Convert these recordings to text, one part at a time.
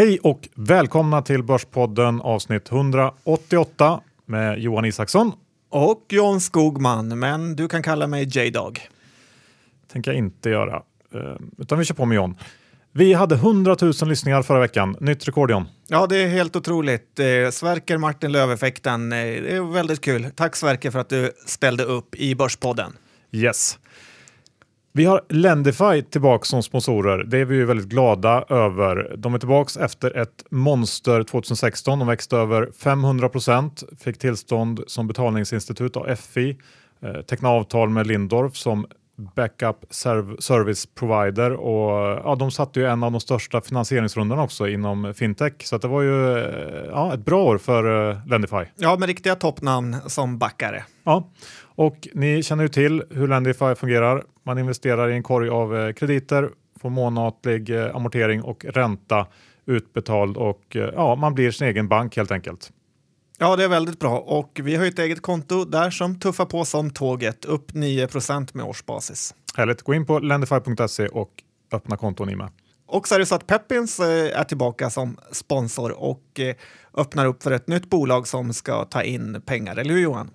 Hej och välkomna till Börspodden avsnitt 188 med Johan Isaksson. Och John Skogman, men du kan kalla mig J-Dog. tänker jag inte göra, eh, utan vi kör på med John. Vi hade 100 000 lyssningar förra veckan. Nytt rekord John. Ja, det är helt otroligt. Eh, Sverker Martin Löv-effekten. Eh, det är väldigt kul. Tack Sverker för att du ställde upp i Börspodden. Yes. Vi har Lendify tillbaka som sponsorer. Det är vi ju väldigt glada över. De är tillbaka efter ett monster 2016. De växte över 500 procent, fick tillstånd som betalningsinstitut av FI, eh, teckna avtal med Lindorf som backup serv service provider och ja, de satte ju en av de största finansieringsrundorna också inom fintech. Så det var ju eh, ja, ett bra år för eh, Lendify. Ja, med riktiga toppnamn som backare. Ja, och ni känner ju till hur Lendify fungerar. Man investerar i en korg av eh, krediter, får månatlig eh, amortering och ränta utbetald och eh, ja, man blir sin egen bank helt enkelt. Ja, det är väldigt bra och vi har ett eget konto där som tuffar på som tåget, upp 9% med årsbasis. Härligt, gå in på lendify.se och öppna konton ni med. Och så är det så att Peppins är tillbaka som sponsor och öppnar upp för ett nytt bolag som ska ta in pengar, eller hur Johan?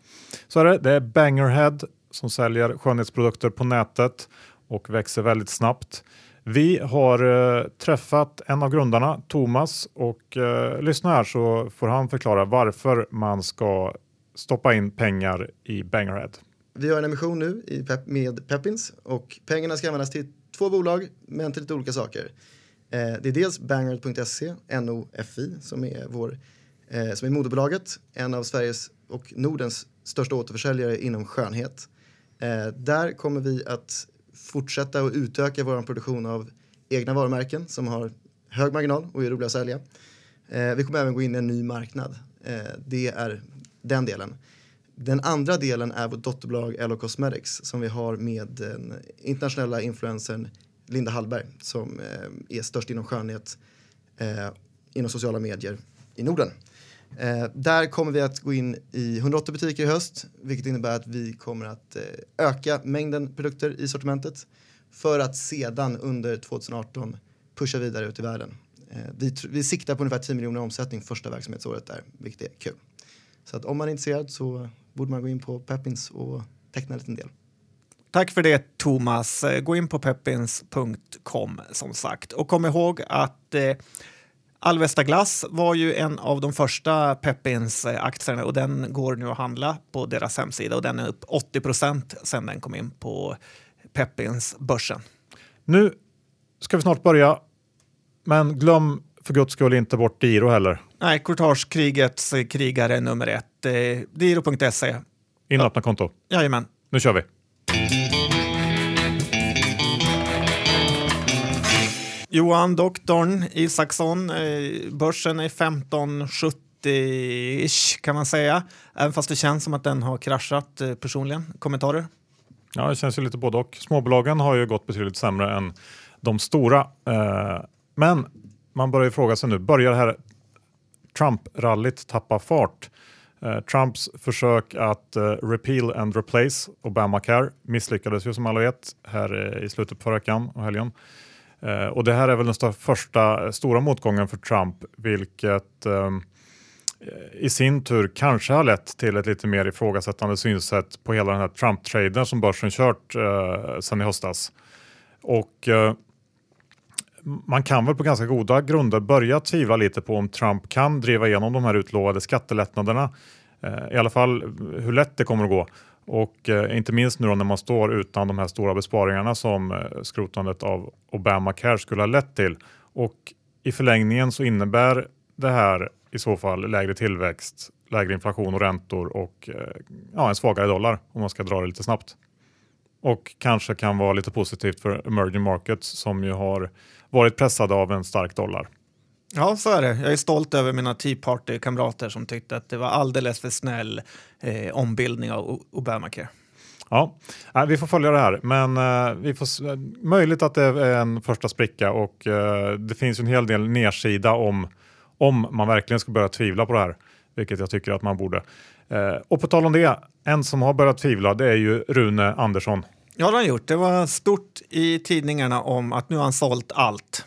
Så är det. Det är Bangerhead som säljer skönhetsprodukter på nätet och växer väldigt snabbt. Vi har eh, träffat en av grundarna, Thomas, och eh, lyssna här så får han förklara varför man ska stoppa in pengar i Bangerhead. Vi har en emission nu med Peppins och pengarna ska användas till två bolag men till lite olika saker. Eh, det är dels Bangerhead.se, NOFI, som är, vår, eh, som är moderbolaget, en av Sveriges och Nordens största återförsäljare inom skönhet. Eh, där kommer vi att fortsätta och utöka vår produktion av egna varumärken som har hög marginal och är roliga att sälja. Eh, vi kommer även gå in i en ny marknad. Eh, det är den delen. Den andra delen är vårt dotterbolag Ello Cosmetics som vi har med den internationella influencern Linda Hallberg som eh, är störst inom skönhet eh, inom sociala medier i Norden. Eh, där kommer vi att gå in i 180 butiker i höst, vilket innebär att vi kommer att eh, öka mängden produkter i sortimentet för att sedan under 2018 pusha vidare ut i världen. Eh, vi, vi siktar på ungefär 10 miljoner omsättning första verksamhetsåret där, vilket är kul. Så att om man är intresserad så borde man gå in på Peppins och teckna en liten del. Tack för det Thomas. Eh, gå in på peppins.com som sagt och kom ihåg att eh, Alvesta Glass var ju en av de första Peppins-aktierna och den går nu att handla på deras hemsida och den är upp 80 procent sedan den kom in på Peppins-börsen. Nu ska vi snart börja, men glöm för guds skull inte bort Diro heller. Nej, courtagekrigets krigare nummer ett. Eh, Diro.se. In och öppna konto. Jajamän. Nu kör vi. Johan Doktorn Isaksson, eh, börsen är 1570-ish kan man säga. Även fast det känns som att den har kraschat eh, personligen. Kommentarer? Ja, det känns ju lite både och. Småbolagen har ju gått betydligt sämre än de stora. Eh, men man börjar ju fråga sig nu, börjar det här Trump-rallyt tappa fart? Eh, Trumps försök att eh, repeal and replace Obamacare misslyckades ju som alla vet här eh, i slutet på förra veckan och helgen. Och det här är väl den första stora motgången för Trump, vilket i sin tur kanske har lett till ett lite mer ifrågasättande synsätt på hela den här Trump-traden som börsen kört eh, sedan i höstas. Och eh, man kan väl på ganska goda grunder börja tvivla lite på om Trump kan driva igenom de här utlovade skattelättnaderna. Eh, I alla fall hur lätt det kommer att gå. Och eh, inte minst nu när man står utan de här stora besparingarna som eh, skrotandet av Obamacare skulle ha lett till. Och i förlängningen så innebär det här i så fall lägre tillväxt, lägre inflation och räntor och ja, en svagare dollar om man ska dra det lite snabbt. Och kanske kan vara lite positivt för emerging markets som ju har varit pressade av en stark dollar. Ja, så är det. Jag är stolt över mina Tea Party-kamrater som tyckte att det var alldeles för snäll eh, ombildning av Obamacare. Ja, vi får följa det här, men eh, vi får möjligt att det är en första spricka och eh, det finns en hel del nedsida om, om man verkligen ska börja tvivla på det här, vilket jag tycker att man borde. Eh, och på tal om det, en som har börjat tvivla, det är ju Rune Andersson. Ja, det har han gjort. Det var stort i tidningarna om att nu har han sålt allt.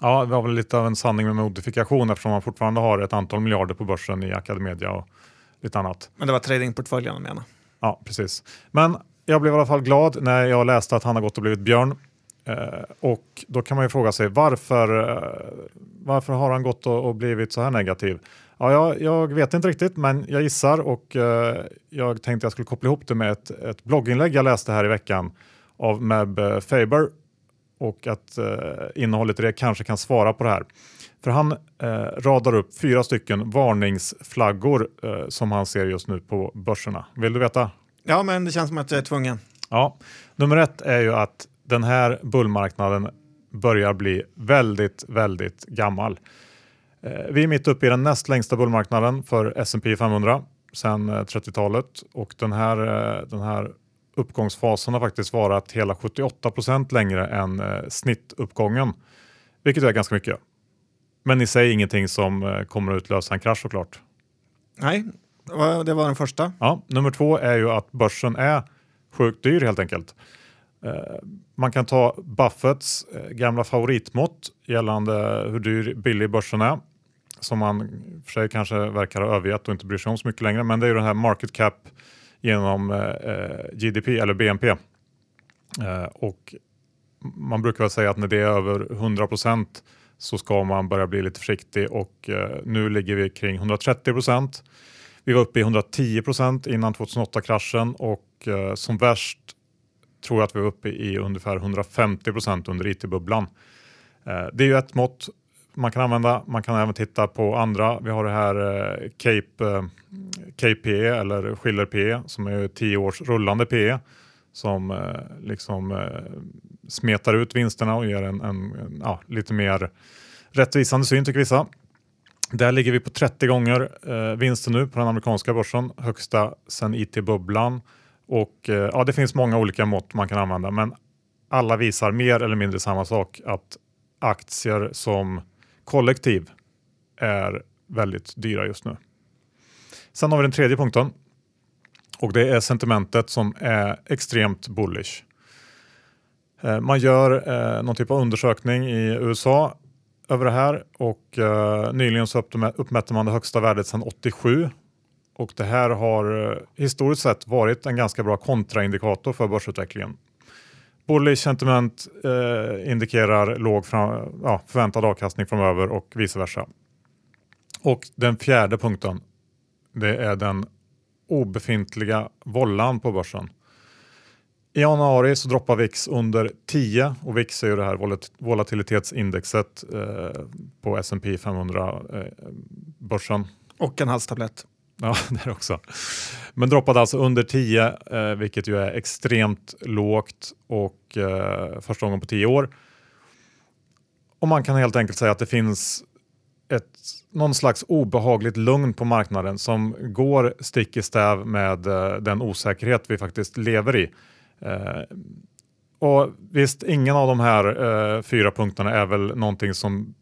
Ja, det var väl lite av en sanning med modifikation eftersom man fortfarande har ett antal miljarder på börsen i Academedia och lite annat. Men det var tradingportföljen jag menar. Ja, precis. Men jag blev i alla fall glad när jag läste att han har gått och blivit björn. Eh, och då kan man ju fråga sig varför, eh, varför har han gått och, och blivit så här negativ? Ja, jag, jag, vet inte riktigt, men jag gissar och eh, jag tänkte jag skulle koppla ihop det med ett, ett blogginlägg jag läste här i veckan av Meb eh, Faber och att eh, innehållet i det kanske kan svara på det här. För han eh, radar upp fyra stycken varningsflaggor eh, som han ser just nu på börserna. Vill du veta? Ja, men det känns som att jag är tvungen. Ja, nummer ett är ju att den här bullmarknaden börjar bli väldigt, väldigt gammal. Eh, vi är mitt uppe i den näst längsta bullmarknaden för S&P 500 sedan 30-talet och den här, den här uppgångsfasen har faktiskt varit hela 78 procent längre än eh, snittuppgången, vilket är ganska mycket. Men i sig ingenting som eh, kommer att utlösa en krasch såklart. Nej, det var den första. Ja, nummer två är ju att börsen är sjukt dyr helt enkelt. Eh, man kan ta Buffetts eh, gamla favoritmått gällande hur dyr billig börsen är som man för sig kanske verkar ha övergett och inte bryr sig om så mycket längre. Men det är ju den här market cap genom eh, eh GDP eller BNP. Eh, och man brukar väl säga att när det är över 100 procent så ska man börja bli lite försiktig och eh, nu ligger vi kring 130 procent. Vi var uppe i 110 procent innan 2008-kraschen och eh, som värst tror jag att vi var uppe i ungefär 150 procent under it-bubblan. Eh, det är ju ett mått man kan använda. Man kan även titta på andra. Vi har det här eh, Cape, eh, KPE eller Schiller PE som är 10 års rullande PE som eh, liksom smetar ut vinsterna och ger en, en, en ja, lite mer rättvisande syn tycker vissa. Där ligger vi på 30 gånger eh, vinsten nu på den amerikanska börsen, högsta sedan IT-bubblan. Och eh, ja, det finns många olika mått man kan använda, men alla visar mer eller mindre samma sak, att aktier som kollektiv är väldigt dyra just nu. Sen har vi den tredje punkten och det är sentimentet som är extremt bullish. Eh, man gör eh, någon typ av undersökning i USA över det här och eh, nyligen så uppmätte man det högsta värdet sedan 87 och det här har historiskt sett varit en ganska bra kontraindikator för börsutvecklingen. Bullish sentiment eh, indikerar låg fram, ja, förväntad avkastning framöver och vice versa. Och den fjärde punkten, det är den obefintliga vollan på börsen. I januari så droppar VIX under 10 och VIX är ju det här volatilitetsindexet eh, på S&P 500 eh, börsen. Och en halstablett. Ja, där också. Men droppade alltså under 10, eh, vilket ju är extremt lågt och eh, första gången på 10 år. Och man kan helt enkelt säga att det finns ett, någon slags obehagligt lugn på marknaden som går stick i stäv med eh, den osäkerhet vi faktiskt lever i. Eh, och visst, ingen av de här eh, fyra punkterna är väl någonting som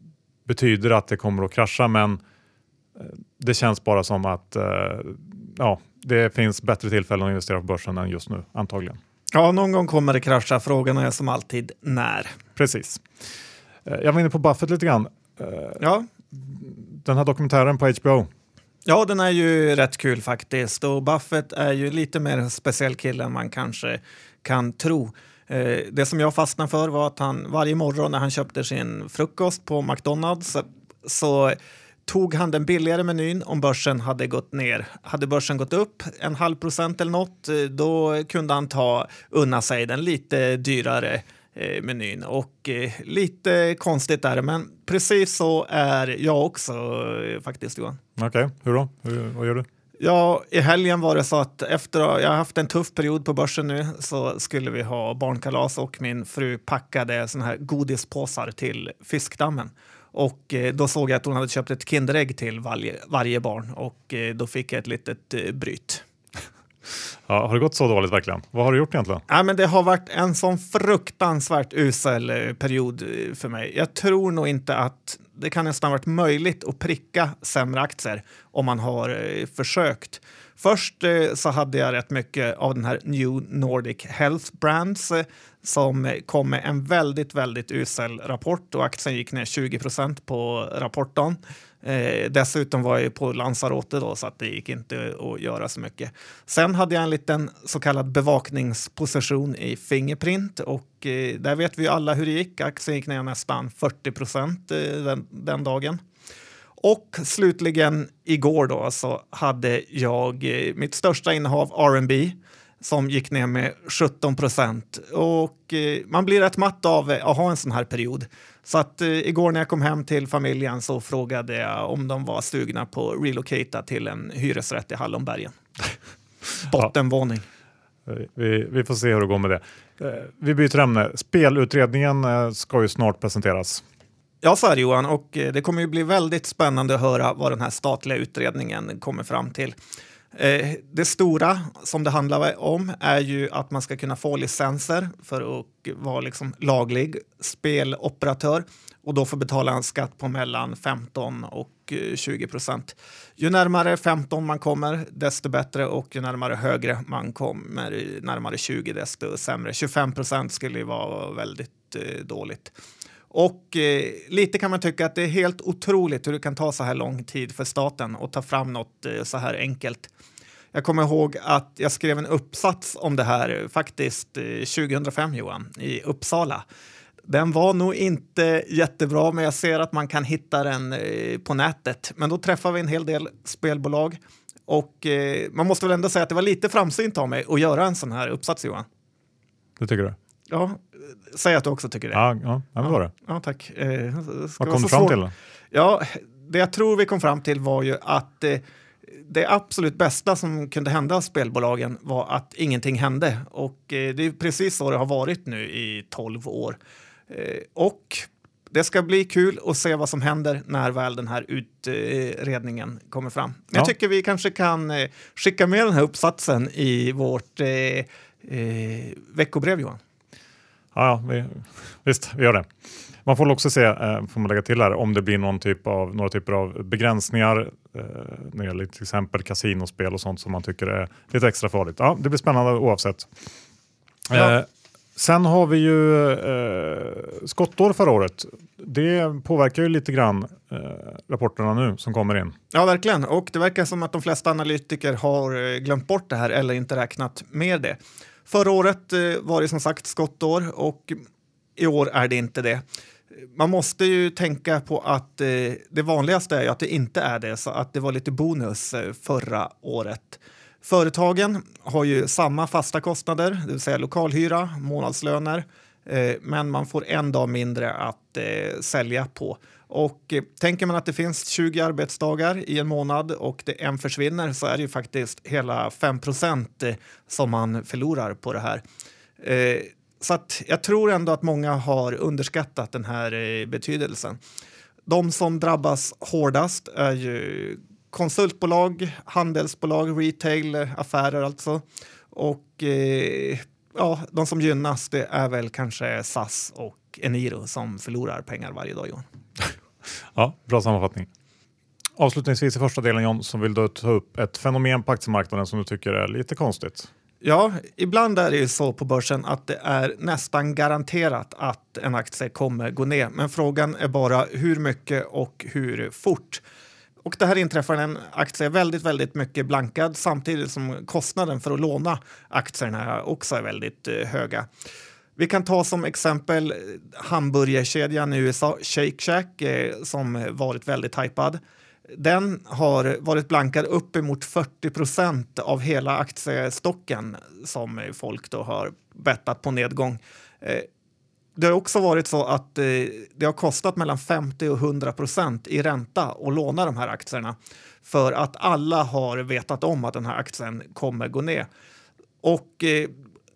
betyder att det kommer att krascha, men eh, det känns bara som att eh, ja, det finns bättre tillfällen att investera på börsen än just nu, antagligen. Ja, någon gång kommer det krascha. Frågan är som alltid när. Precis. Eh, jag var inne på Buffett lite grann. Ja. Den här dokumentären på HBO. Ja, den är ju rätt kul faktiskt. Och Buffett är ju lite mer speciell kille än man kanske kan tro. Det som jag fastnade för var att han varje morgon när han köpte sin frukost på McDonalds så tog han den billigare menyn om börsen hade gått ner. Hade börsen gått upp en halv procent eller något, eh, då kunde han ta unna sig den lite dyrare eh, menyn. Och eh, lite konstigt är det, men precis så är jag också eh, faktiskt Johan. Okej, okay. hur då? Hur, vad gör du? Ja, i helgen var det så att efter jag har haft en tuff period på börsen nu så skulle vi ha barnkalas och min fru packade såna här godispåsar till fiskdammen. Och eh, då såg jag att hon hade köpt ett Kinderägg till varje, varje barn och eh, då fick jag ett litet eh, bryt. Ja, har det gått så dåligt verkligen? Vad har du gjort egentligen? Ja, men det har varit en sån fruktansvärt usel period för mig. Jag tror nog inte att det kan nästan varit möjligt att pricka sämre aktier om man har försökt. Först så hade jag rätt mycket av den här New Nordic Health Brands som kom med en väldigt, väldigt usel rapport och aktien gick ner 20 procent på rapporten. Eh, dessutom var jag på Lanzarote då så att det gick inte att göra så mycket. Sen hade jag en liten så kallad bevakningsposition i Fingerprint och eh, där vet vi ju alla hur det gick. Aktien gick ner nästan 40 procent eh, den, den dagen. Och slutligen igår då så hade jag eh, mitt största innehav R&B som gick ner med 17 procent. Och eh, man blir rätt matt av att ha en sån här period. Så att eh, igår när jag kom hem till familjen så frågade jag om de var stugna på att relocata till en hyresrätt i Hallonbergen. Bottenvåning. Vi, vi får se hur det går med det. Eh, Vi byter ämne. Spelutredningen eh, ska ju snart presenteras. Ja, så är det Johan, och eh, det kommer ju bli väldigt spännande att höra vad den här statliga utredningen kommer fram till. Eh, det stora som det handlar om är ju att man ska kunna få licenser för att vara liksom laglig speloperatör och då få betala en skatt på mellan 15 och eh, 20 procent. Ju närmare 15 man kommer, desto bättre och ju närmare högre man kommer, närmare 20, desto sämre. 25 procent skulle ju vara väldigt eh, dåligt. Och eh, lite kan man tycka att det är helt otroligt hur det kan ta så här lång tid för staten att ta fram något eh, så här enkelt. Jag kommer ihåg att jag skrev en uppsats om det här eh, faktiskt eh, 2005 Johan, i Uppsala. Den var nog inte jättebra, men jag ser att man kan hitta den eh, på nätet. Men då träffade vi en hel del spelbolag och eh, man måste väl ändå säga att det var lite framsynt av mig att göra en sån här uppsats Johan. Det tycker du? Ja, säg att du också tycker det. Ja, ja, ja var det. Ja, tack. Eh, Vad kom du fram svårt. till? Ja, det jag tror vi kom fram till var ju att eh, det absolut bästa som kunde hända spelbolagen var att ingenting hände. Och eh, det är precis så det har varit nu i 12 år. Eh, och det ska bli kul att se vad som händer när väl den här utredningen kommer fram. Men Ja. Jag tycker vi kanske kan eh, skicka med den här uppsatsen i vårt eh, veckobrev, Johan. Ja, vi, visst, vi gör det. Man får också se, eh, får man lägga till här, om det blir någon typ av, några typer av begränsningar eh, när det gäller till exempel kasinospel och sånt som man tycker är lite extra farligt. Ja, det blir spännande oavsett. Ja. Eh, sen har vi ju eh, skottår förra året. Det påverkar ju lite grann eh, rapporterna nu som kommer in. Ja, verkligen. Och det verkar som att de flesta analytiker har eh, glömt bort det här eller inte räknat med det. Förra året eh, var det som sagt skottår och i år är det inte det. Man måste ju tänka på att eh, det vanligaste är ju att det inte är det, så att det var lite bonus eh, förra året. Företagen har ju samma fasta kostnader, det vill säga lokalhyra, månadslöner, Eh, men man får en dag mindre att eh, sälja på. Och eh, tänker man att det finns 20 arbetsdagar i en månad och det en försvinner så är det ju faktiskt hela 5 procent eh, som man förlorar på det här. Eh, så att jag tror ändå att många har underskattat den här eh, betydelsen. De som drabbas hårdast är ju konsultbolag, handelsbolag, retail, affärer alltså. Och eh, ja, de som gynnas det är väl kanske SAS och Eniro som förlorar pengar varje dag, Johan. Ja, bra sammanfattning. Avslutningsvis i första delen John, så vill du ta upp ett fenomen på aktiemarknaden som du tycker är lite konstigt. Ja, ibland är det ju så på börsen att det är nästan garanterat att en aktie kommer gå ner. Men frågan är bara hur mycket och hur fort. Och det här inträffar när en aktie är väldigt, väldigt mycket blankad samtidigt som kostnaden för att låna aktierna också är väldigt eh, höga. Vi kan ta som exempel eh, hamburgerkedjan i USA, Shake Shack, eh, som varit väldigt hypad. Den har varit blankad uppemot 40 procent av hela aktiestocken som folk då har bettat på nedgång. Eh, det har också varit så att eh, det har kostat mellan 50 och 100 procent i ränta att låna de här aktierna för att alla har vetat om att den här aktien kommer gå ner. Och eh,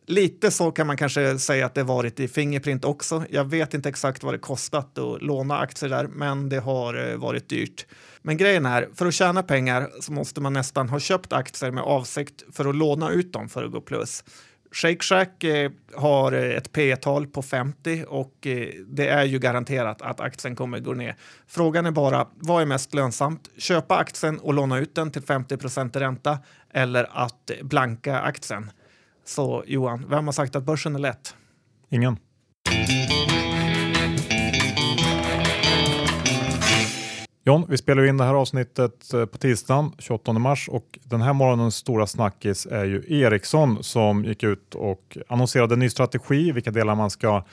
Lite så kan man kanske säga att det varit i Fingerprint också. Jag vet inte exakt vad det kostat att låna aktier där, men det har eh, varit dyrt. Men grejen är, för att tjäna pengar så måste man nästan ha köpt aktier med avsikt för att låna ut dem för att gå plus. Shake Shack eh, har ett P tal på 50 och eh, det är ju garanterat att aktien kommer gå ner. Frågan är bara, vad är mest lönsamt? Köpa aktien och låna ut den till 50 procent ränta eller att eh, blanka aktien? Så Johan, vem har sagt att börsen är lätt? Ingen. John, vi spelar in det här avsnittet eh, på tisdagen 28 mars och den här morgonens stora snackis är ju Ericsson som gick ut och annonserade en ny strategi, vilka delar man ska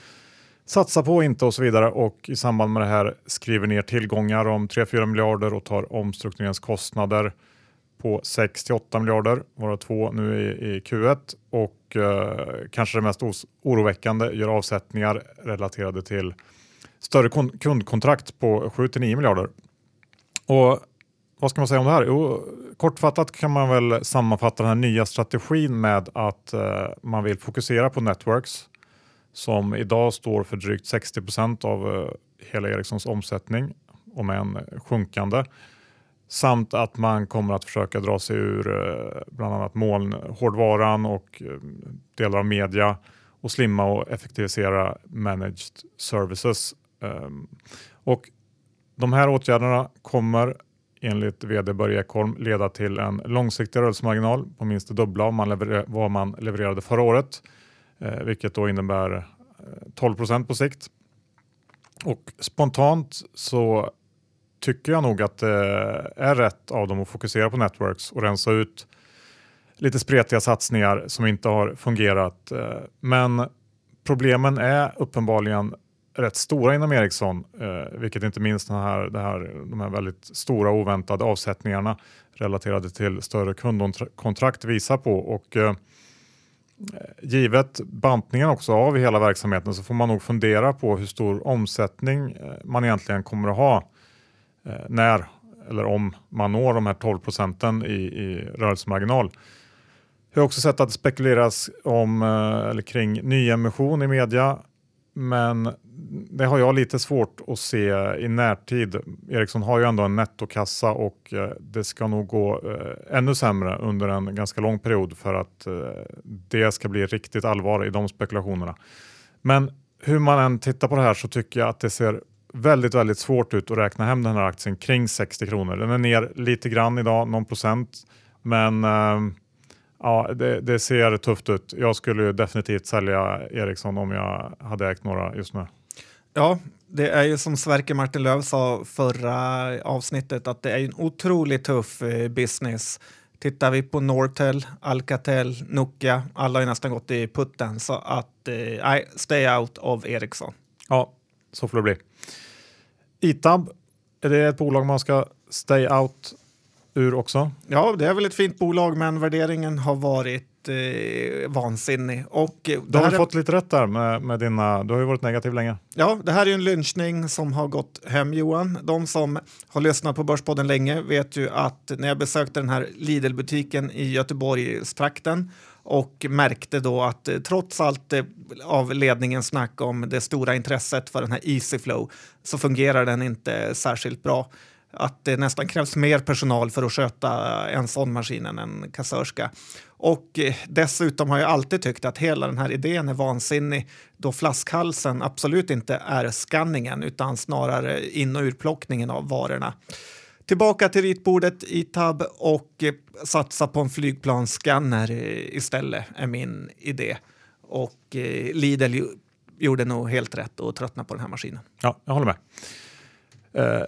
satsa på och inte och så vidare och i samband med det här skriver ner tillgångar om 3-4 miljarder och tar omstruktureringskostnader på 6 8 miljarder, varav två nu i, i Q1 och eh, kanske det mest oroväckande gör avsättningar relaterade till större kundkontrakt på 7 9 miljarder. Och vad ska man säga om det här? Jo, kortfattat kan man väl sammanfatta den här nya strategin med att eh, man vill fokusera på networks som idag står för drygt 60 procent av eh, hela Ericssons omsättning, om en sjunkande. Samt att man kommer att försöka dra sig ur eh, bland annat molnhårdvaran och eh, delar av media och slimma och effektivisera managed services. Ehm, och de här åtgärderna kommer enligt vd Börje Ekholm leda till en långsiktig rörelsemarginal på minst det dubbla av man vad man levererade förra året, eh, vilket då innebär eh, 12 procent på sikt. Och spontant så tycker jag nog att det är rätt av dem att fokusera på networks och rensa ut lite spretiga satsningar som inte har fungerat. Eh, men problemen är uppenbarligen rätt stora inom Ericsson, eh, vilket inte minst den här, det här, de här väldigt stora oväntade avsättningarna relaterade till större kundkontrakt visar på. Och, eh, givet bantningen också av hela verksamheten så får man nog fundera på hur stor omsättning eh, man egentligen kommer att ha Eh, när eller om man når de här 12 procenten i, i rörelsemarginal. Jag har också sett att det spekuleras om eh, eller kring nyemission i media, men det har jag lite svårt att se i närtid. Ericsson har ju ändå en nettokassa och eh, det ska nog gå eh, ännu sämre under en ganska lång period för att eh, det ska bli riktigt allvar i de spekulationerna. Men hur man än tittar på det här så tycker jag att det ser väldigt, väldigt svårt ut att räkna hem den här aktien kring 60 kronor. Den är ner lite grann idag, någon procent, men ja, det, det, ser tufft ut. Jag skulle definitivt sälja Ericsson om jag hade ägt några just nu. Ja, det är ju som Sverker Martin Löv sa förra avsnittet att det är en otroligt tuff eh, business. Tittar vi på Nortel, Alcatel, Nokia, alla har nästan gått i putten så att eh, stay out of Ericsson. Ja, så får det bli. Itab, är det ett bolag man ska stay out ur också? Ja, det är väl ett fint bolag, men värderingen har varit eh, vansinnig. Och eh, du har är... fått lite rätt där med, med dina, du har ju varit negativ länge. Ja, det här är en lynchning som har gått hem Johan. De som har lyssnat på Börspodden länge vet ju att när jag besökte den här Lidl-butiken i Göteborgstrakten och märkte då att eh, trots allt eh, av ledningens snack om det stora intresset för den här Easyflow så fungerar den inte särskilt bra. Att det nästan krävs mer personal för att sköta en sån maskin än en kassörska. Och eh, dessutom har jag alltid tyckt att hela den här idén är vansinnig då flaskhalsen absolut inte är skanningen utan snarare in och urplockningen av varorna. Tillbaka till ritbordet i tab och eh, satsa på en flygplansskanner eh, istället är min idé. Och Lidl gjorde nog helt rätt att tröttna på den här maskinen. Ja, jag håller med. Uh,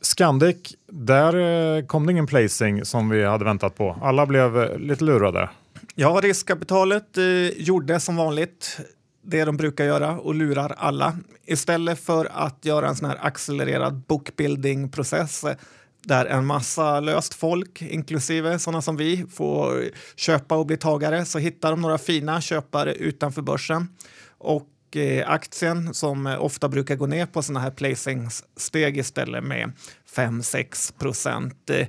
Scandic, där eh, kom det ingen placing som vi hade väntat på. Alla blev eh, lite lurade. Ja, riskkapitalet eh, gjorde som vanligt det de brukar göra och lurar alla. Istället för att göra en sån här accelererad bookbuilding-process eh, där en massa löst folk, inklusive sådana som vi, får köpa och bli tagare så hittar de några fina köpare utanför börsen. Och eh, aktien som ofta brukar gå ner på sådana här placings steg istället med 5-6 procent. Eh,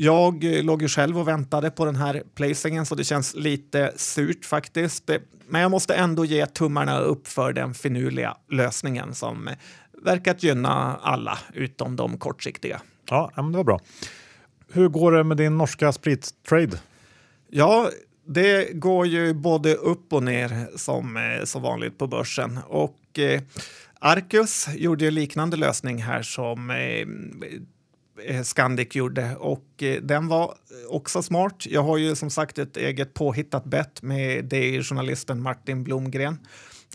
Jag eh, låg ju själv och väntade på den här placingen så det känns lite surt faktiskt. Men jag måste ändå ge tummarna upp för den finurliga lösningen som verkat gynna alla utom de kortsiktiga. Ja, men det var bra. Hur går det med din norska sprittrade? Ja, det går ju både upp och ner som eh, så vanligt på börsen. Och eh, Arcus gjorde ju liknande lösning här som eh, eh, Scandic gjorde och eh, den var också smart. Jag har ju som sagt ett eget påhittat bett med DI-journalisten Martin Blomgren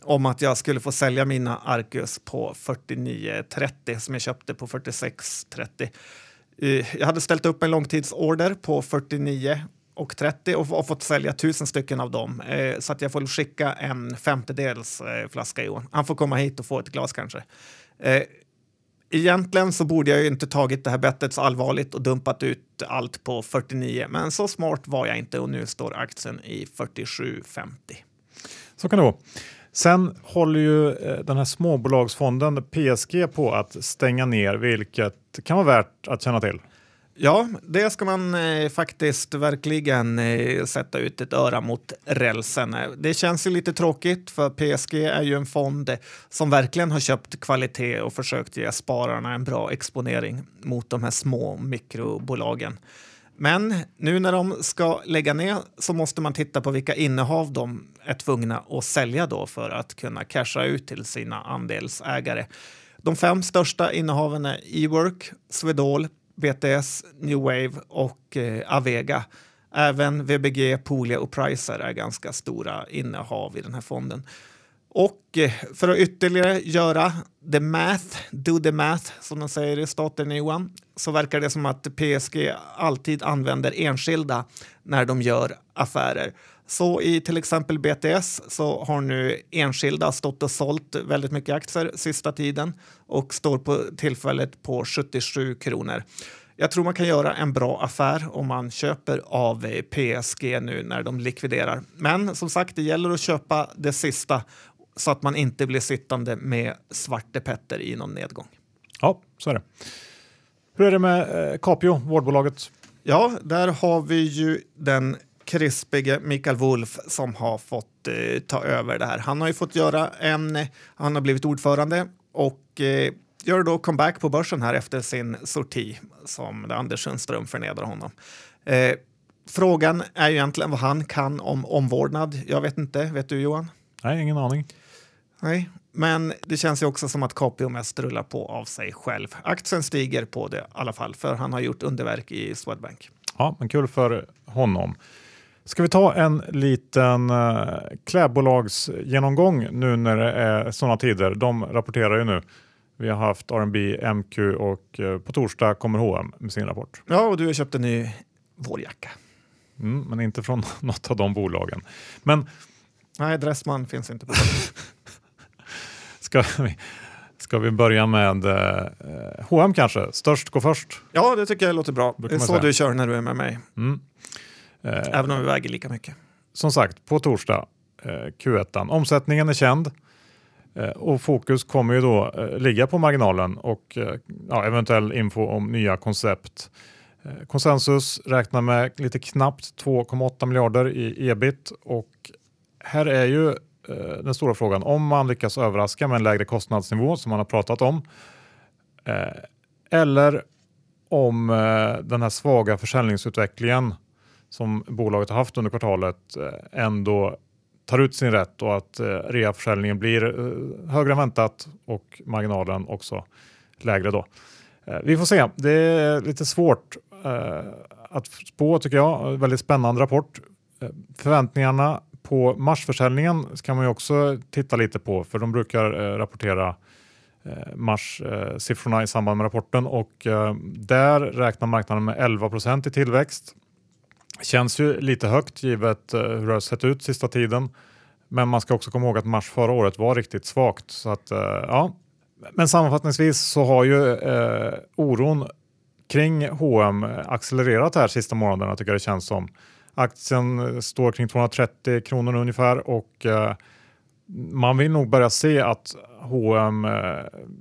om att jag skulle få sälja mina Arcus på 49,30 som jag köpte på 46,30. Eh, jag hade ställt upp en långtidsorder på 49 och 30 och, och fått sälja tusen stycken av dem. Eh, så att jag får skicka en femtedels eh, flaska Johan. Han får komma hit och få ett glas kanske. Eh, egentligen så borde jag ju inte tagit det här bettet så allvarligt och dumpat ut allt på 49, men så smart var jag inte och nu står aktien i 47,50. Så kan det vara. Sen håller ju eh, den här småbolagsfonden PSG på att stänga ner, vilket kan vara värt att känna till. Ja, det ska man eh, faktiskt verkligen eh, sätta ut ett öra mot rälsen. Eh, det känns ju lite tråkigt för PSG är ju en fond som verkligen har köpt kvalitet och försökt ge spararna en bra exponering mot de här små mikrobolagen. Men nu när de ska lägga ner så måste man titta på vilka innehav de är tvungna att sälja då för att kunna casha ut till sina andelsägare. De fem största innehaven är Ework, Swedol, BTS, New Wave och eh, Avega. Även VBG, Poolia och Pricer är ganska stora innehav i den här fonden. Och eh, för att ytterligare göra the math, do the math som de säger i staten Johan, så verkar det som att PSG alltid använder enskilda när de gör affärer. Så i till exempel BTS så har nu enskilda stått och sålt väldigt mycket aktier sista tiden och står på tillfället på 77 kronor. Jag tror man kan göra en bra affär om man köper av PSG nu när de likviderar. Men som sagt, det gäller att köpa det sista så att man inte blir sittande med Svarte Petter i någon nedgång. Ja, så är det. Hur är det med eh, Capio, vårdbolaget? Ja, där har vi ju den krispige Mikael Wolf som har fått eh, ta över det här. Han har ju fått göra en, han har blivit ordförande och eh, gör då comeback på börsen här efter sin sorti som Anders Sundström förnedrar honom. Eh, frågan är ju egentligen vad han kan om omvårdnad. Jag vet inte, vet du Johan? Nej, ingen aning. Nej, men det känns ju också som att Capio mest rullar på av sig själv. Aktien stiger på det i alla fall, för han har gjort underverk i Swedbank. Ja, men kul för honom. Ska vi ta en liten uh, klädbolagsgenomgång nu när det är sådana tider? De rapporterar ju nu. Vi har haft R&B, MQ och uh, på torsdag kommer H&M med sin rapport. Ja, och du har köpt en ny vårjacka. Mm, men inte från något av de bolagen. Men Nej, Dressman finns inte på ska, vi, ska vi börja med eh, H&M kanske? Störst går först. Ja, det tycker jag låter bra. Det är så säga. du kör när du är med mig. Mm. Eh, Även om vi väger lika mycket. Som sagt, på torsdag eh, Q1. Omsättningen är känd eh, och fokus kommer ju då ligga på marginalen och ja, eventuell info om nya koncept. Konsensus räknar med lite knappt 2,8 miljarder i ebit och här är ju den stora frågan om man lyckas överraska med en lägre kostnadsnivå som man har pratat om. Eller om den här svaga försäljningsutvecklingen som bolaget har haft under kvartalet eh, ändå tar ut sin rätt och att eh, reaförsäljningen blir eh, högre än väntat och marginalen också lägre då. Vi får se. Det är lite svårt att spå tycker jag. Väldigt spännande rapport. Förväntningarna på marsförsäljningen ska man ju också titta lite på för de brukar rapportera marssiffrorna i samband med rapporten och där räknar marknaden med 11% i tillväxt. Känns ju lite högt givet eh, hur det har sett ut sista tiden. Men man ska också komma ihåg att mars förra året var riktigt svagt. Så att, eh, ja. Men sammanfattningsvis så har ju eh, oron kring H&M accelererat här sista månaderna tycker jag det känns som. Aktien står kring 230 kronor ungefär och eh, man vill nog börja se att H&M eh,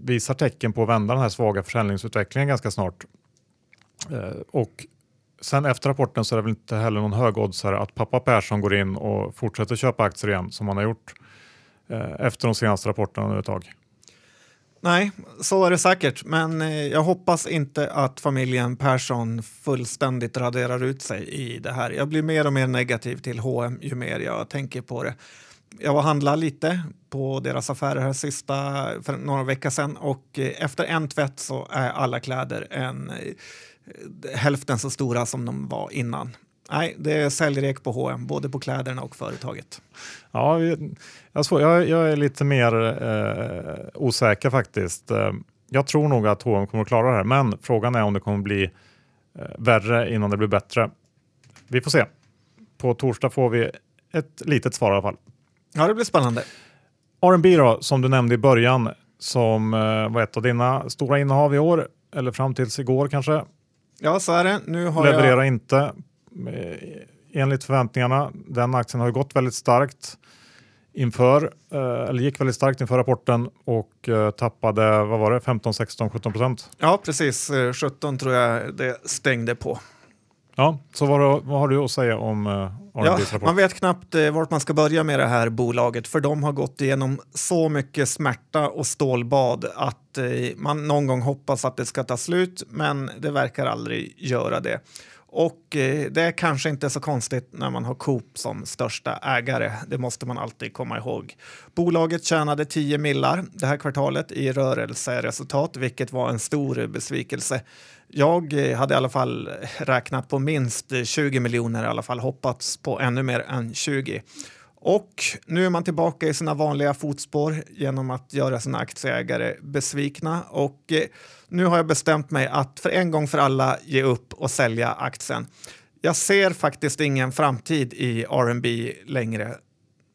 visar tecken på att vända den här svaga försäljningsutvecklingen ganska snart. Eh, och sen efter rapporten så är det väl inte heller någon hög högoddsare att pappa Persson går in och fortsätter köpa aktier igen som han har gjort eh, efter de senaste rapporterna nu ett tag. Nej, så är det säkert, men eh, jag hoppas inte att familjen Persson fullständigt raderar ut sig i det här. Jag blir mer och mer negativ till H&M ju mer jag tänker på det. Jag var handla lite på deras affärer här sista, för några veckor sedan och eh, efter en tvätt så är alla kläder en, eh, hälften så stora som de var innan. Nej, det är säljrek på H&M, både på kläderna och företaget. Ja, jag, jag är lite mer eh, osäker faktiskt. Eh, jag tror nog att H&M kommer att klara det här, men frågan är om det kommer bli eh, värre innan det blir bättre. Vi får se. På torsdag får vi ett litet svar i alla fall. Ja, det blir spännande. R&B då, som du nämnde i början, som eh, var ett av dina stora innehav i år, eller fram tills igår kanske. Ja, så är det. Nu har Levererar jag... inte eh, enligt förväntningarna. Den aktien har ju gått väldigt starkt inför, eh, eller gick väldigt starkt inför rapporten och eh, tappade, vad var det, 15, 16, 17 procent? Ja, precis. Eh, 17 tror jag det stängde på. Ja, så vad, vad har du att säga om eh, Ja, rapport? man vet knappt eh, vart man ska börja med det här bolaget för de har gått igenom så mycket smärta och stålbad att eh, man någon gång hoppas att det ska ta slut men det verkar aldrig göra det. Och det är kanske inte så konstigt när man har Coop som största ägare. Det måste man alltid komma ihåg. Bolaget tjänade 10 millar det här kvartalet i rörelseresultat, vilket var en stor besvikelse. Jag eh, hade i alla fall räknat på minst 20 miljoner, i alla fall hoppats på ännu mer än 20. Och nu är man tillbaka i sina vanliga fotspår genom att göra sina aktieägare besvikna. Och eh, nu har jag bestämt mig att för en gång för alla ge upp och sälja aktien. Jag ser faktiskt ingen framtid i R&B längre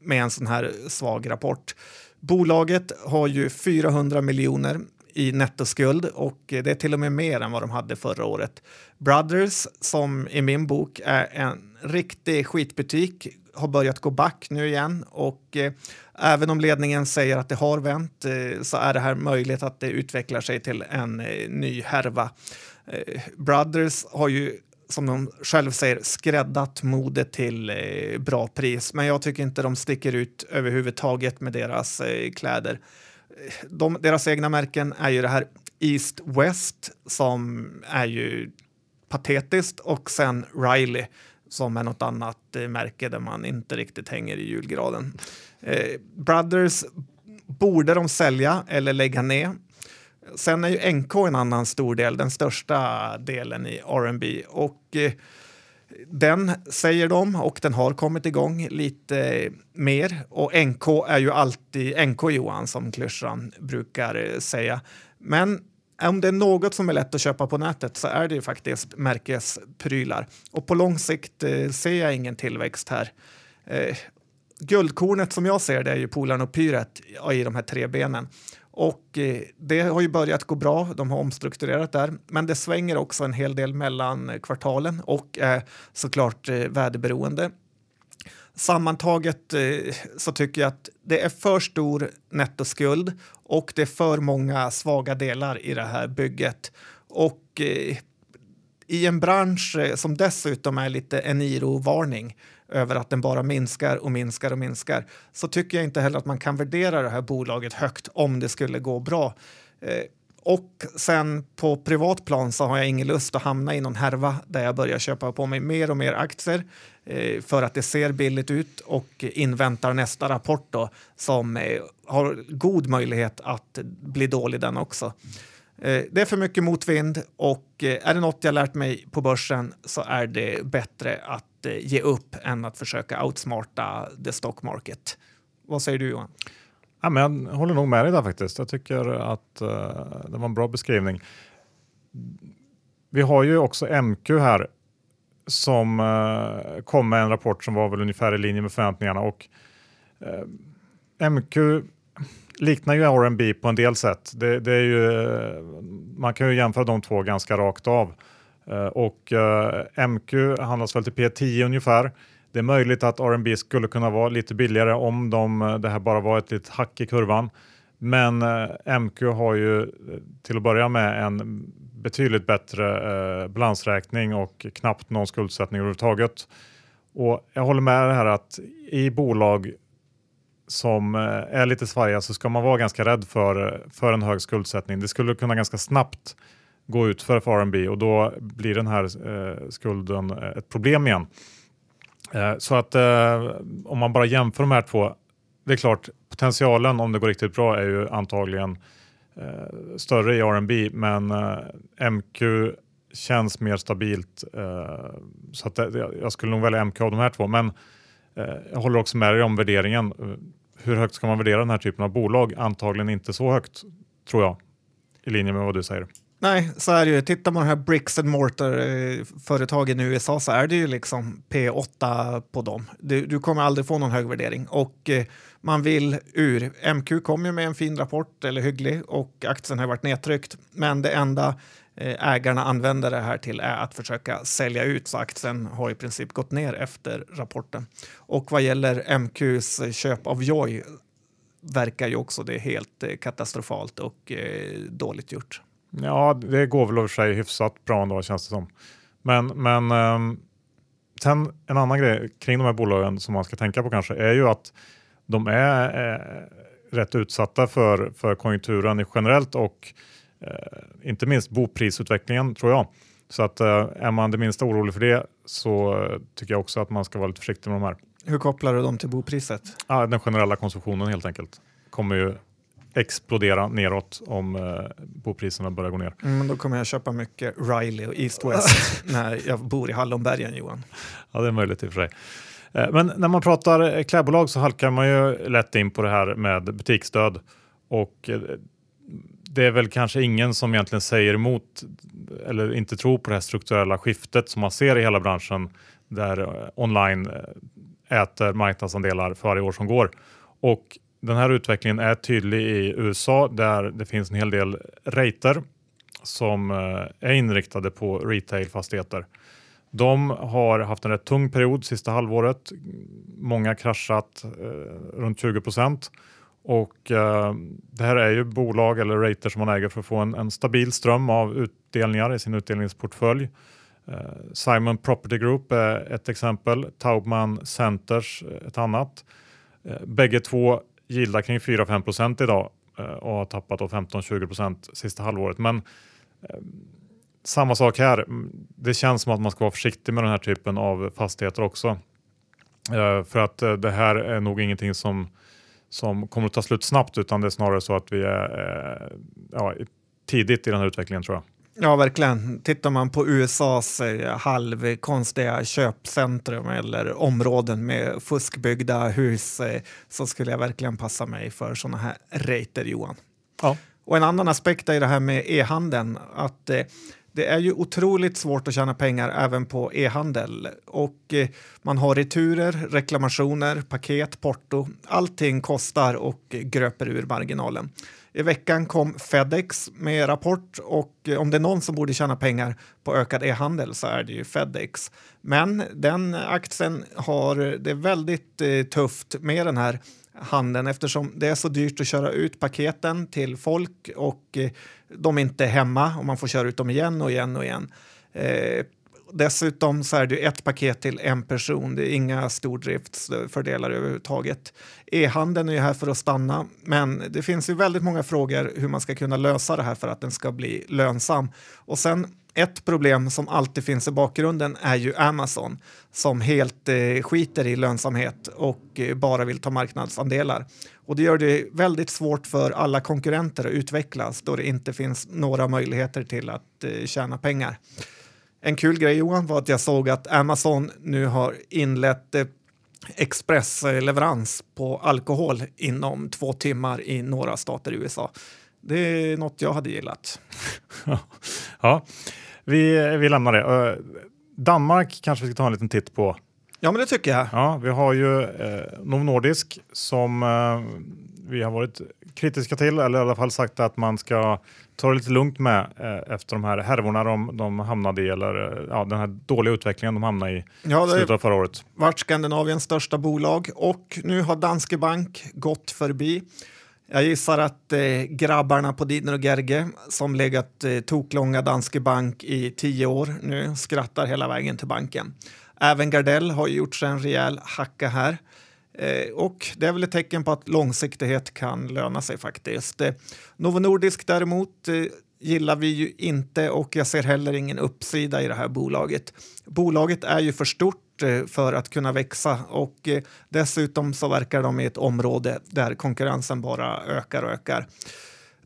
med en sån här svag rapport. Bolaget har ju 400 miljoner i nettoskuld och det är till och med mer än vad de hade förra året. Brothers, som i min bok är en riktig skitbutik, har börjat gå back nu igen och eh, även om ledningen säger att det har vänt eh, så är det här möjligt att det utvecklar sig till en eh, ny härva. Eh, Brothers har ju som de själv säger, skräddat modet till eh, bra pris. Men jag tycker inte de sticker ut överhuvudtaget med deras eh, kläder. De, deras egna märken är ju det här East West som är ju patetiskt och sen Riley som är något annat eh, märke där man inte riktigt hänger i julgraden. Eh, Brothers borde de sälja eller lägga ner. Sen är ju NK en annan stor del, den största delen i R&B och eh, den säger de och den har kommit igång lite mer och NK är ju alltid NK Johan som klyschan brukar säga. Men om det är något som är lätt att köpa på nätet så är det ju faktiskt märkesprylar och på lång sikt eh, ser jag ingen tillväxt här. Eh, guldkornet som jag ser det är ju Polarn och Pyret i de här tre benen. Och eh, det har ju börjat gå bra, de har omstrukturerat där, men det svänger också en hel del mellan eh, kvartalen och är såklart eh, värdeberoende. Sammantaget eh, så tycker jag att det är för stor nettoskuld och det är för många svaga delar i det här bygget. Och eh, i en bransch som dessutom är lite Eniro-varning över att den bara minskar och minskar och minskar så tycker jag inte heller att man kan värdera det här bolaget högt om det skulle gå bra. Eh, och sen på privat plan så har jag ingen lust att hamna i någon härva där jag börjar köpa på mig mer och mer aktier eh, för att det ser billigt ut och inväntar nästa rapport då som eh, har god möjlighet att bli dålig den också. Eh, det är för mycket motvind och eh, är det något jag lärt mig på börsen så är det bättre att Eh, ge upp än att försöka outsmarta the stock market. Vad säger du Johan? Ja, men jag håller nog med dig där faktiskt. Jag tycker att uh, det var en bra beskrivning. Vi har ju också MQ här som uh, kom med en rapport som var väl ungefär i linje med förväntningarna och uh, MQ liknar ju R&B på en del sätt. Det, det är ju, man kan ju jämföra de två ganska rakt av. Eh, och eh, MQ handlas väl till P10 ungefär. Det är möjligt att R&B skulle kunna vara lite billigare om de, eh, det här bara var ett litet hack i kurvan. Men eh, MQ har ju till att börja med en betydligt bättre eh, balansräkning och knappt någon skuldsättning överhuvudtaget. Och jag håller med det här att i bolag som eh, är lite svajiga så ska man vara ganska rädd för, för en hög skuldsättning. Det skulle kunna ganska snabbt gå ut för FRNB och då blir den här eh, skulden eh, ett problem igen. Eh, så att eh, om man bara jämför de här två, det är klart potentialen om det går riktigt bra är ju antagligen eh, större i RMB men eh, MQ känns mer stabilt. Eh, så att eh, det, jag skulle nog välja MQ av de här två. Men eh, jag håller också med dig om värderingen. Eh, hur högt ska man värdera den här typen av bolag? Antagligen inte så högt, tror jag, i linje med vad du säger. Nej, så är det ju. Tittar man på de här bricks and mortar-företagen eh, i USA så är det ju liksom P8 på dem. Du, du kommer aldrig få någon hög värdering och eh, man vill ur. MQ kom ju med en fin rapport, eller hygglig, och aktien har varit nedtryckt. Men det enda eh, ägarna använder det här till är att försöka sälja ut så aktien har i princip gått ner efter rapporten. Och vad gäller MQs eh, köp av Joy verkar ju också det helt eh, katastrofalt och eh, dåligt gjort. Ja, det går väl i och för sig hyfsat bra ändå känns det som. Men, men um, sen en annan grej kring de här bolagen som man ska tänka på kanske är ju att de är eh, rätt utsatta för, för konjunkturen generellt och eh, inte minst boprisutvecklingen tror jag. Så att eh, är man det minsta orolig för det så eh, tycker jag också att man ska vara lite försiktig med de här. Hur kopplar du dem till bopriset? Ja, den generella konsumtionen helt enkelt kommer ju explodera neråt om eh, bopriserna börjar gå ner. Mm, då kommer jag köpa mycket Riley och East West när jag bor i Hallonbergen, Johan. Ja, det är möjligt i och för sig. Eh, men när man pratar klädbolag så halkar man ju lätt in på det här med butiksstöd. Och eh, det är väl kanske ingen som egentligen säger emot eller inte tror på det här strukturella skiftet som man ser i hela branschen där eh, online äter marknadsandelar för varje år som går. Och den här utvecklingen är tydlig i USA där det finns en hel del rater som eh, är inriktade på retailfastigheter. De har haft en rätt tung period sista halvåret. Många kraschat eh, runt 20 procent. Och eh, det här är ju bolag eller rater som man äger för att få en, en stabil ström av utdelningar i sin utdelningsportfölj. Eh, Simon Property Group är ett exempel, Taubman Centers eh, ett annat. Eh, bägge två gilla kring 4-5 procent idag eh, och har tappat 15-20 procent sista halvåret. Men eh, samma sak här. Mm, det känns som att man ska vara försiktig med den här typen av fastigheter också. Eh, för att eh, det här är nog ingenting som, som kommer att ta slut snabbt utan det är snarare så att vi är eh, ja, tidigt i den här utvecklingen tror jag. Ja, verkligen. Tittar man på USAs halvkonstiga köpcentrum eller områden med fuskbyggda hus så skulle jag verkligen passa mig för sådana här rater, Johan. Ja. Och en annan aspekt är det här med e-handeln, att det är ju otroligt svårt att tjäna pengar även på e-handel och eh, man har returer, reklamationer, paket, porto. Allting kostar och gröper ur marginalen. I veckan kom Fedex med rapport och eh, om det är någon som borde tjäna pengar på ökad e-handel så är det ju Fedex. Men den aktien har det väldigt eh, tufft med den här handeln eftersom det är så dyrt att köra ut paketen till folk och eh, de är inte hemma och man får köra ut dem igen och igen och igen. Dessutom så är det ett paket till en person. Det är inga stordriftsfördelar överhuvudtaget. E-handeln är ju här för att stanna, men det finns ju väldigt många frågor hur man ska kunna lösa det här för att den ska bli lönsam. Och sen ett problem som alltid finns i bakgrunden är ju Amazon som helt eh, skiter i lönsamhet och eh, bara vill ta marknadsandelar. Och det gör det väldigt svårt för alla konkurrenter att utvecklas då det inte finns några möjligheter till att eh, tjäna pengar. En kul grej Johan var att jag såg att Amazon nu har inlett eh, expressleverans på alkohol inom två timmar i några stater i USA. Det är något jag hade gillat. ja, vi, vi lämnar det. Uh, Danmark kanske vi ska ta en liten titt på. Ja, men det tycker jag. Ja, vi har ju eh, Novo Nordisk som eh, vi har varit kritiska till, eller i alla fall sagt att man ska ta det lite lugnt med eh, efter de här härvorna de, de hamnade i, eller eh, ja, den här dåliga utvecklingen de hamnade i ja, slutet av förra året. Vart Skandinaviens största bolag och nu har Danske Bank gått förbi. Jag gissar att eh, grabbarna på Didner och Gerge som legat eh, toklånga Danske Bank i tio år nu skrattar hela vägen till banken. Även Gardell har gjort sig en rejäl hacka här. Eh, och det är väl ett tecken på att långsiktighet kan löna sig faktiskt. Eh, Novo Nordisk däremot eh, gillar vi ju inte och jag ser heller ingen uppsida i det här bolaget. Bolaget är ju för stort för att kunna växa och dessutom så verkar de i ett område där konkurrensen bara ökar och ökar.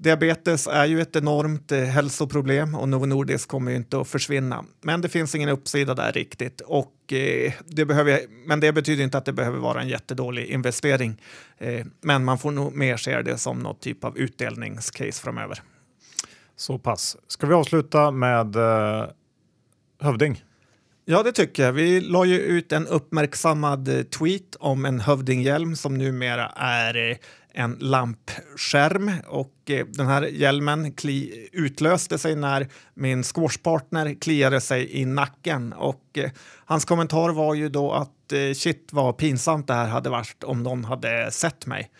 Diabetes är ju ett enormt eh, hälsoproblem och Novo Nordisk kommer ju inte att försvinna. Men det finns ingen uppsida där riktigt. Och, eh, det behöver, men det betyder inte att det behöver vara en jättedålig investering. Eh, men man får nog mer se det som något typ av utdelningscase framöver. Så pass. Ska vi avsluta med eh, Hövding? Ja, det tycker jag. Vi la ju ut en uppmärksammad tweet om en hövdinghjälm som numera är en lampskärm och eh, den här hjälmen kli, utlöste sig när min squashpartner kliade sig i nacken och eh, hans kommentar var ju då att eh, shit vad pinsamt det här hade varit om någon hade sett mig.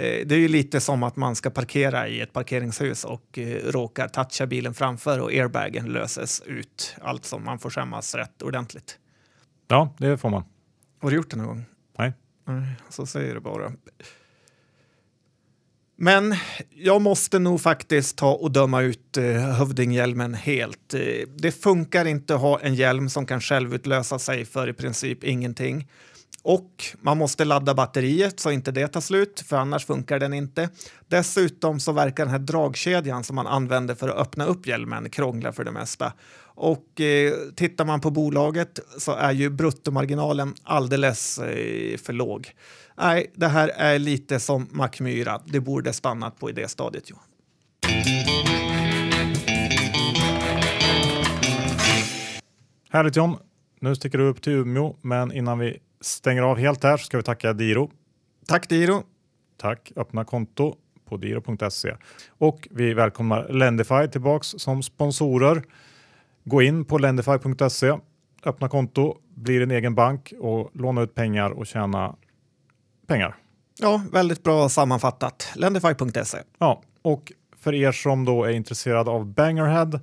Det är ju lite som att man ska parkera i ett parkeringshus och råkar toucha bilen framför och airbagen löses ut. Alltså man får skämmas rätt ordentligt. Ja, det får man. Har du gjort det någon gång? Nej. Nej, så säger du bara. Men jag måste nog faktiskt ta och döma ut eh, hövdinghjälmen helt. Eh, det funkar inte att ha en hjälm som kan självutlösa sig för i princip ingenting. Och man måste ladda batteriet så inte det tar slut, för annars funkar den inte. Dessutom så verkar den här dragkedjan som man använder för att öppna upp hjälmen krångla för det mesta. Och eh, tittar man på bolaget så är ju bruttomarginalen alldeles eh, för låg. Nej, det här är lite som Mackmyra. Det borde stannat på i det stadiet. Johan. Härligt John. Nu sticker du upp till Umeå, men innan vi stänger av helt här så ska vi tacka Diro. Tack Diro. Tack. Öppna konto på diro.se. Och vi välkomnar Lendify tillbaks som sponsorer. Gå in på lendify.se, öppna konto, bli din egen bank och låna ut pengar och tjäna pengar. Ja, väldigt bra sammanfattat. Lendify.se. Ja, och för er som då är intresserade av Bangerhead,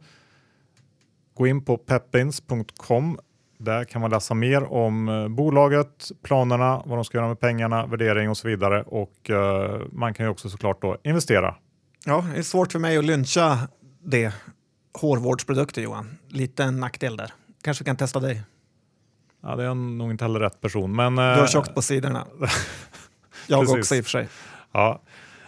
gå in på pepins.com. Där kan man läsa mer om eh, bolaget, planerna, vad de ska göra med pengarna, värdering och så vidare. Och eh, man kan ju också såklart då investera. Ja, det är svårt för mig att lyncha det. Hårvårdsprodukter Johan. Lite en nackdel där. Kanske kan testa dig. Ja, det är nog inte heller rätt person, men. Du har eh, tjockt på sidorna. Jag Precis. också i och för sig. Ja,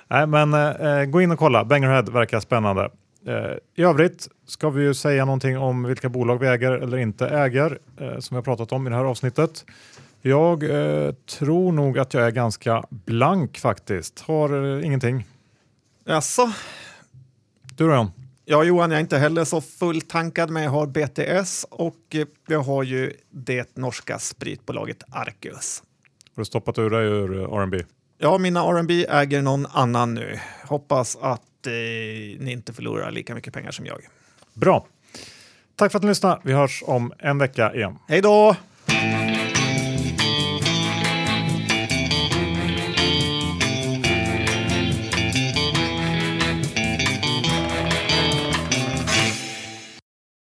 Nej, men eh, gå in och kolla. Bangerhead verkar spännande. Eh, I övrigt ska vi ju säga någonting om vilka bolag vi äger eller inte äger eh, som vi har pratat om i det här avsnittet. Jag eh, tror nog att jag är ganska blank faktiskt. Har eh, ingenting. Jaså? Du då John? Ja, Johan, jag är inte heller så fulltankad, men jag har BTS och eh, jag har ju det norska spritbolaget Arcus. Har du stoppat ur dig ur eh, R&B? Ja, mina R&B äger någon annan nu. Hoppas att eh, ni inte förlorar lika mycket pengar som jag. Bra. Tack för att ni lyssnade. Vi hörs om en vecka igen. Hej då!